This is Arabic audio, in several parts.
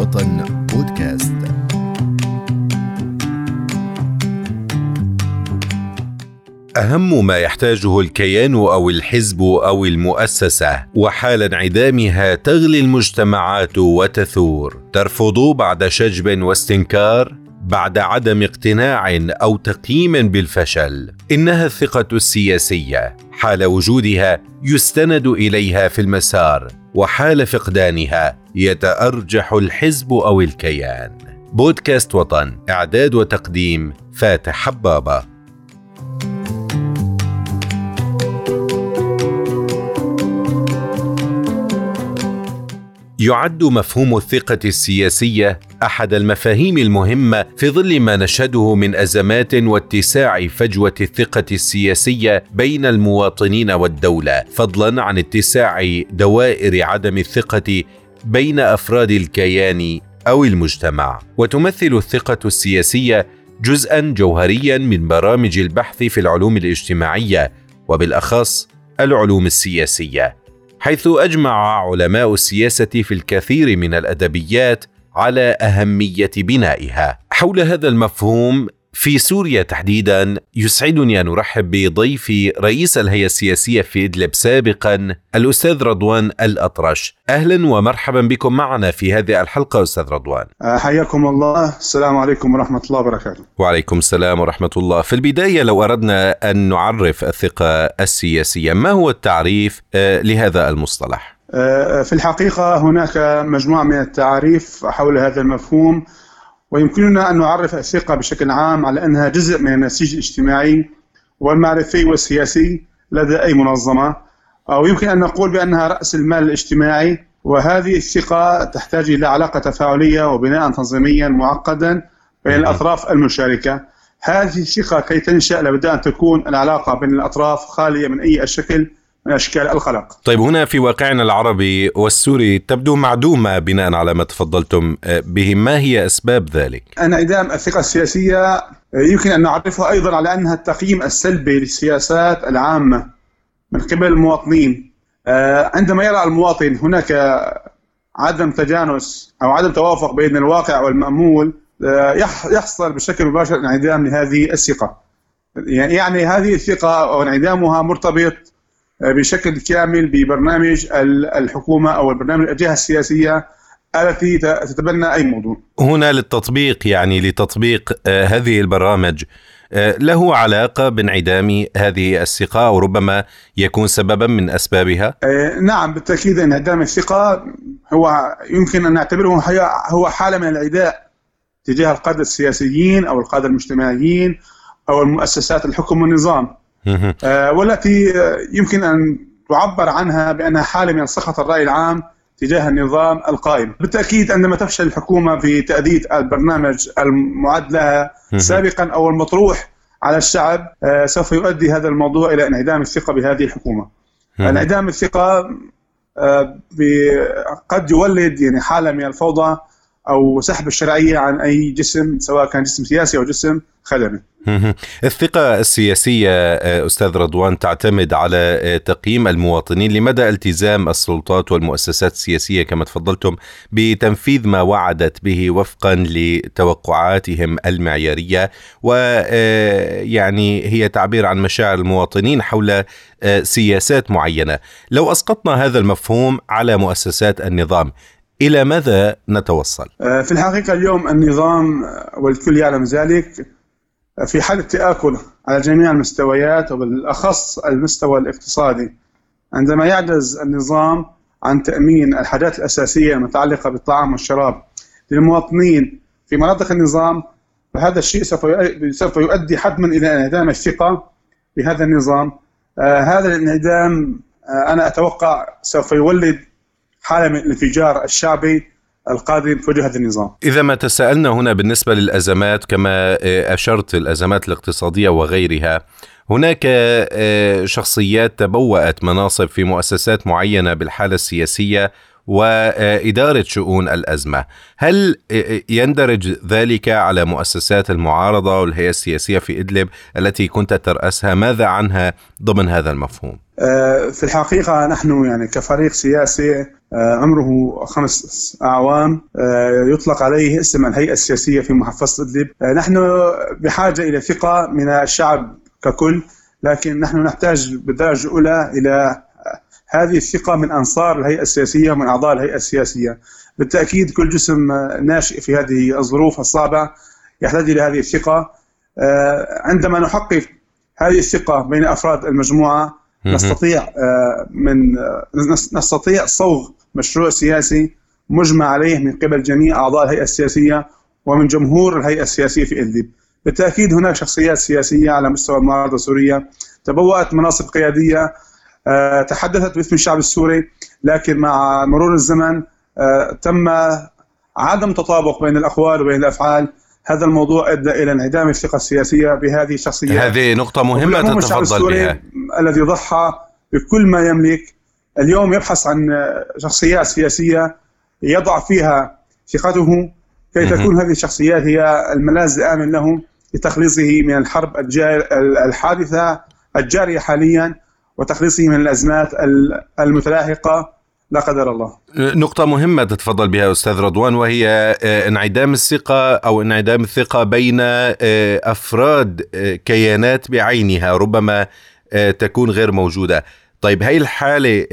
وطن بودكاست. أهم ما يحتاجه الكيان أو الحزب أو المؤسسة وحال انعدامها تغلي المجتمعات وتثور. ترفض بعد شجب واستنكار؟ بعد عدم اقتناع أو تقييم بالفشل. إنها الثقة السياسية. حال وجودها يستند إليها في المسار وحال فقدانها يتأرجح الحزب أو الكيان. بودكاست وطن إعداد وتقديم فاتح حبابة. يعد مفهوم الثقة السياسية أحد المفاهيم المهمة في ظل ما نشهده من أزمات واتساع فجوة الثقة السياسية بين المواطنين والدولة، فضلاً عن اتساع دوائر عدم الثقة بين أفراد الكيان أو المجتمع، وتمثل الثقة السياسية جزءا جوهريا من برامج البحث في العلوم الاجتماعية وبالأخص العلوم السياسية حيث أجمع علماء السياسة في الكثير من الأدبيات على أهمية بنائها. حول هذا المفهوم في سوريا تحديدا يسعدني أن أرحب بضيف رئيس الهيئة السياسية في إدلب سابقا الأستاذ رضوان الأطرش. أهلا ومرحبا بكم معنا في هذه الحلقة أستاذ رضوان. آه، حياكم الله. السلام عليكم ورحمة الله وبركاته. وعليكم السلام ورحمة الله. في البداية لو أردنا أن نعرف الثقة السياسية ما هو التعريف آه، لهذا المصطلح؟ في الحقيقة هناك مجموعة من التعاريف حول هذا المفهوم ويمكننا أن نعرف الثقة بشكل عام على أنها جزء من النسيج الاجتماعي والمعرفي والسياسي لدى أي منظمة أو يمكن أن نقول بأنها رأس المال الاجتماعي. وهذه الثقة تحتاج إلى علاقة تفاعلية وبناء تنظيميا معقدا بين الأطراف المشاركة. هذه الثقة كي تنشأ لابد أن تكون العلاقة بين الأطراف خالية من أي شكل أشكال القلق. طيب هنا في واقعنا العربي والسوري تبدو معدومة بناء على ما تفضلتم آه، به، ما هي أسباب ذلك؟ انعدام الثقة السياسية آه، يمكن أن نعرفها أيضا على أنها التقييم السلبي للسياسات العامة من قبل المواطنين. آه، عندما يرى المواطن هناك عدم تجانس أو عدم توافق بين الواقع والمأمول يحصل بشكل مباشر انعدام لهذه الثقة. يعني يعني هذه الثقة وانعدامها مرتبط بشكل كامل ببرنامج الحكومة أو البرنامج الجهه السياسية التي تتبنى أي موضوع. هنا للتطبيق يعني لتطبيق آه، هذه البرامج آه، له علاقة بانعدام هذه الثقة أو ربما يكون سببا من أسبابها؟ آه، نعم بالتأكيد انعدام الثقة هو يمكن أن نعتبره هو حالة من العداء تجاه القادة السياسيين أو القادة المجتمعيين أو المؤسسات الحكم والنظام. آه، والتي يمكن أن تعبر عنها بانها حاله من سخط الرأي العام تجاه النظام القائم. بالتأكيد عندما تفشل الحكومة في تأدية البرنامج المعد لها سابقا أو المطروح على الشعب آه، سوف يؤدي هذا الموضوع إلى انعدام الثقة بهذه الحكومة. انعدام الثقة آه، قد يولد يعني حالة من الفوضى أو سحب الشرعية عن أي جسم سواء كان جسم سياسي أو جسم خدمي. الثقة السياسية آه، أستاذ رضوان تعتمد على آه، تقييم المواطنين. لمدى التزام السلطات والمؤسسات السياسية كما تفضلتم بتنفيذ ما وعدت به وفقا لتوقعاتهم المعيارية؟ ويعني آه، هي تعبير عن مشاعر المواطنين حول سياسات معينة. لو أسقطنا هذا المفهوم على مؤسسات النظام إلى ماذا نتوصل؟ آه، في الحقيقة اليوم النظام والكل يعلم ذلك في حالة تآكل على جميع المستويات وبالأخص المستوى الاقتصادي عندما يعجز النظام عن تأمين الحاجات الأساسية المتعلقة بالطعام والشراب للمواطنين في مناطق النظام فهذا الشيء سوف يؤدي حتما إلى انعدام الثقة بهذا النظام آه هذا الانعدام آه أنا أتوقع سوف يولد حالة من الانفجار الشعبي القادم في وجه هذا النظام. إذا ما تساءلنا هنا بالنسبة للأزمات كما آه، أشرت الأزمات الاقتصادية وغيرها هناك آه، شخصيات تبوأت مناصب في مؤسسات معينة بالحالة السياسية وإدارة شؤون الأزمة هل يندرج ذلك على مؤسسات المعارضة والهيئة السياسية في إدلب التي كنت ترأسها ماذا عنها ضمن هذا المفهوم؟ آه، في الحقيقة نحن يعني كفريق سياسي عمره خمس أعوام يطلق عليه اسم الهيئة السياسية في محافظة إدلب. نحن بحاجة إلى ثقة من الشعب ككل لكن نحن نحتاج بالدرجة الأولى إلى هذه الثقة من أنصار الهيئة السياسية ومن أعضاء الهيئة السياسية. بالتأكيد كل جسم ناشئ في هذه الظروف الصعبة يحتاج إلى هذه الثقة. آه، عندما نحقق هذه الثقة بين أفراد المجموعة نستطيع آه، من آه، نستطيع صوغ مشروع سياسي مجمع عليه من قبل جميع أعضاء الهيئة السياسية ومن جمهور الهيئة السياسية في إدلب. بالتأكيد هناك شخصيات سياسية على مستوى المعارضة السورية تبوأت مناصب قيادية تحدثت باسم الشعب السوري لكن مع مرور الزمن تم عدم تطابق بين الأقوال وبين الأفعال. هذا الموضوع أدى إلى انعدام الثقة السياسية بهذه الشخصيات هذه نقطة مهمة تتفضل بها. الذي ضحى بكل ما يملك اليوم يبحث عن شخصيات سياسية يضع فيها ثقته كي تكون هذه الشخصيات هي الملاذ الآمن له لتخليصه من الحرب الحادثة الجارية حاليا وتخليصه من الأزمات المتلاحقه لا قدر الله. نقطة مهمة تتفضل بها أستاذ رضوان وهي آه، انعدام الثقة أو انعدام الثقة بين آه، أفراد آه، كيانات بعينها ربما تكون غير موجودة. طيب هاي الحالة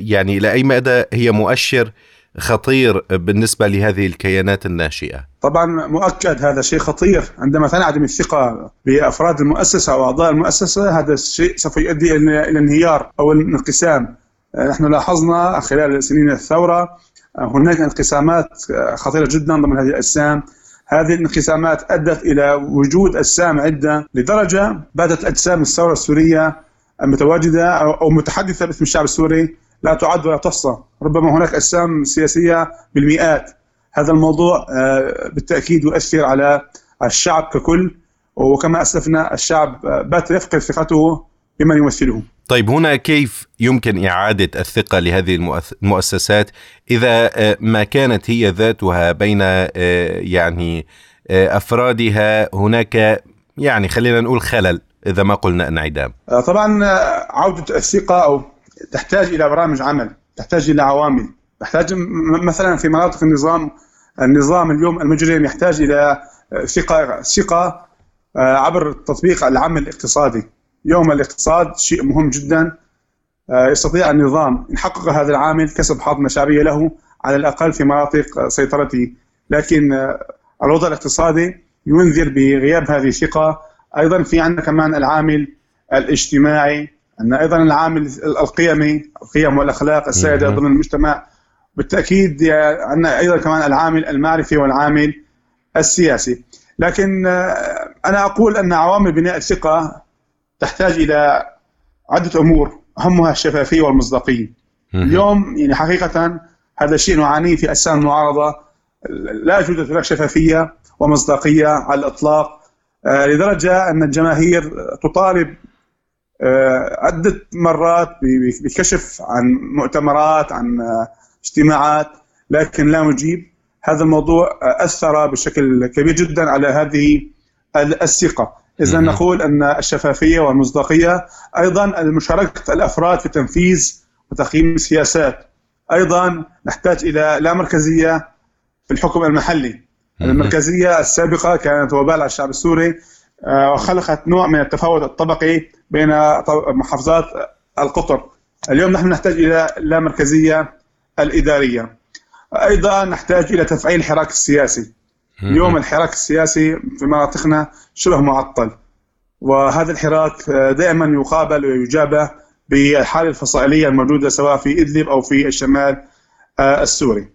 يعني إلى أي مدى هي مؤشر خطير بالنسبة لهذه الكيانات الناشئة؟ طبعا مؤكد هذا شيء خطير. عندما تنعدم الثقة بأفراد المؤسسة أو أعضاء المؤسسة هذا الشيء سوف يؤدي إلى انهيار أو الانقسام نحن لاحظنا خلال سنين الثورة هناك انقسامات خطيرة جدا ضمن هذه الأجسام. هذه الانقسامات أدت إلى وجود أجسام عدة لدرجة باتت أجسام الثورة السورية المتواجدة أو متحدثة باسم الشعب السوري لا تعد ولا تحصى. ربما هناك أجسام سياسية بالمئات. هذا الموضوع آه، بالتأكيد يؤثر على الشعب ككل وكما أسلفنا الشعب بات يفقد ثقته بمن يمثله. طيب هنا كيف يمكن إعادة الثقة لهذه المؤسسات إذا آه، ما كانت هي ذاتها بين آه، يعني آه، أفرادها هناك يعني خلينا نقول خلل إذا ما قلنا انعدام؟ طبعا عودة الثقة أو تحتاج إلى برامج عمل تحتاج إلى عوامل. تحتاج مثلا في مناطق النظام النظام اليوم المجرم يحتاج إلى ثقة ثقة عبر تطبيق العمل الاقتصادي. يوم الاقتصاد شيء مهم جدا. آه، يستطيع النظام إن حقق هذا العامل كسب حظ شعبية له على الأقل في مناطق سيطرته. لكن آه، الوضع الاقتصادي ينذر بغياب هذه الثقة. أيضا في عندنا كمان العامل الاجتماعي عندنا أيضا العامل القيمي القيم والأخلاق السائدة ضمن المجتمع. بالتأكيد عندنا أيضا كمان العامل المعرفي والعامل السياسي. لكن آه، أنا أقول أن عوامل بناء الثقة تحتاج إلى عدة أمور أهمها الشفافية والمصداقية. اليوم يعني حقيقة هذا الشيء نعانيه في أجسام المعارضة. لا يوجد هناك شفافية ومصداقية على الإطلاق آه، لدرجة أن الجماهير تطالب آه، عدة مرات بكشف عن مؤتمرات عن آه، اجتماعات لكن لا مجيب. هذا الموضوع أثر بشكل كبير جدا على هذه الثقة. إذا نقول أن الشفافية والمصداقية أيضا مشاركة الأفراد في تنفيذ وتقييم السياسات. أيضا نحتاج إلى لا مركزية في الحكم المحلي. المركزية السابقة كانت وبال على الشعب السوري آه، وخلقت نوع من التفاوت الطبقي بين محافظات القطر. اليوم نحن نحتاج إلى لا مركزية الإدارية. أيضا نحتاج إلى تفعيل الحراك السياسي. اليوم الحراك السياسي في مناطقنا شبه معطل وهذا الحراك دائما يقابل ويجابه بالحالة الفصائلية الموجوده سواء في إدلب أو في الشمال آه، السوري.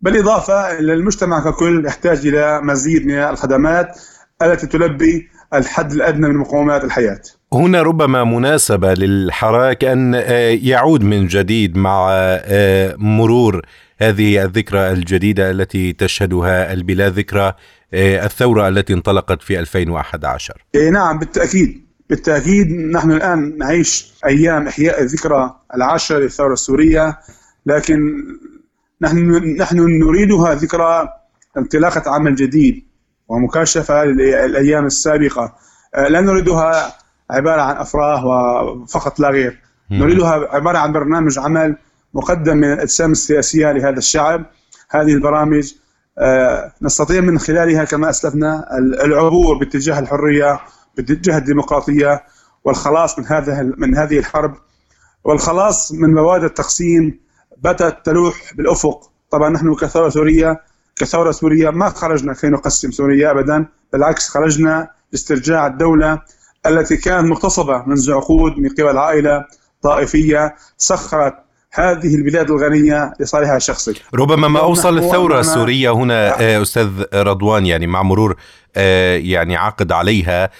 بالإضافة للمجتمع ككل يحتاج إلى مزيد من الخدمات التي تلبي الحد الأدنى من مقومات الحياة. هنا ربما مناسبة للحراك أن آه، يعود من جديد مع آه، مرور هذه الذكرى الجديدة التي تشهدها البلاد ذكرى آه، الثورة التي انطلقت في 2011 إيه نعم بالتأكيد بالتأكيد نحن الآن نعيش أيام إحياء الذكرى العاشرة للثورة السورية لكن نحن نحن نريدها ذكرى انطلاقة عمل جديد ومكاشفة للأيام السابقة. آه، لا نريدها عبارة عن أفراه وفقط لا غير. نريدها عبارة عن برنامج عمل مقدم من الاجسام السياسية لهذا الشعب. هذه البرامج آه، نستطيع من خلالها كما أسلفنا العبور باتجاه الحرية باتجاه الديمقراطية والخلاص من هذا من هذه الحرب. والخلاص من مواد التقسيم باتت تلوح بالأفق. طبعا نحن كثورة سوريه كثورة سورية ما خرجنا كي نقسم سوريا ابدا بالعكس خرجنا لاسترجاع الدولة التي كانت مغتصبة منذ عقود من قبل عائلة طائفية سخرت هذه البلاد الغنية لصالحها الشخصي ربما ما أوصل الثورة السورية هنا آه، أستاذ رضوان يعني مع مرور آه، يعني عقد عليها.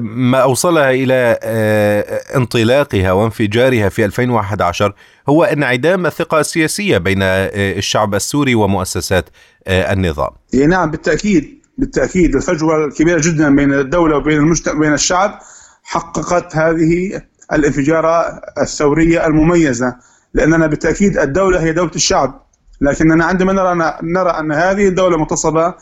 ما أوصلها إلى آه، انطلاقها وانفجارها في 2011 هو انعدام الثقة السياسية بين الشعب السوري ومؤسسات النظام. نعم بالتأكيد بالتأكيد. الفجوة الكبيرة جدا بين الدولة وبين المجتمع بين الشعب حققت هذه الانفجارة الثورية المميزة. لأننا بالتأكيد الدولة هي دولة الشعب. لكننا عندما نرى نرى أن هذه الدولة مغتصبة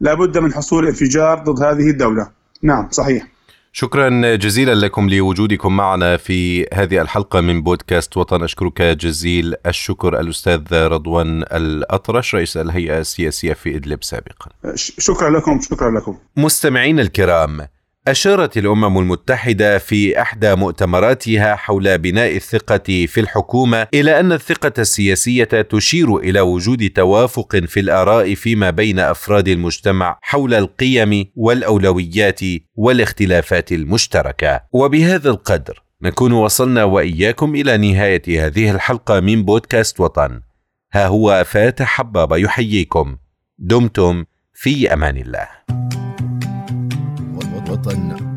لابد من حصول انفجار ضد هذه الدولة. نعم صحيح. شكرا جزيلا لكم لوجودكم معنا في هذه الحلقة من بودكاست وطن. أشكرك جزيل الشكر الأستاذ رضوان الأطرش رئيس الهيئة السياسية في إدلب سابقا. شكرا لكم شكرا لكم. مستمعين الكرام أشارت الأمم المتحدة في إحدى مؤتمراتها حول بناء الثقة في الحكومة إلى أن الثقة السياسية تشير إلى وجود توافق في الآراء فيما بين أفراد المجتمع حول القيم والأولويات والاختلافات المشتركة. وبهذا القدر نكون وصلنا وإياكم إلى نهاية هذه الحلقة من بودكاست وطن. ها هو فاتح حبابة يحييكم. دمتم في أمان الله. وطن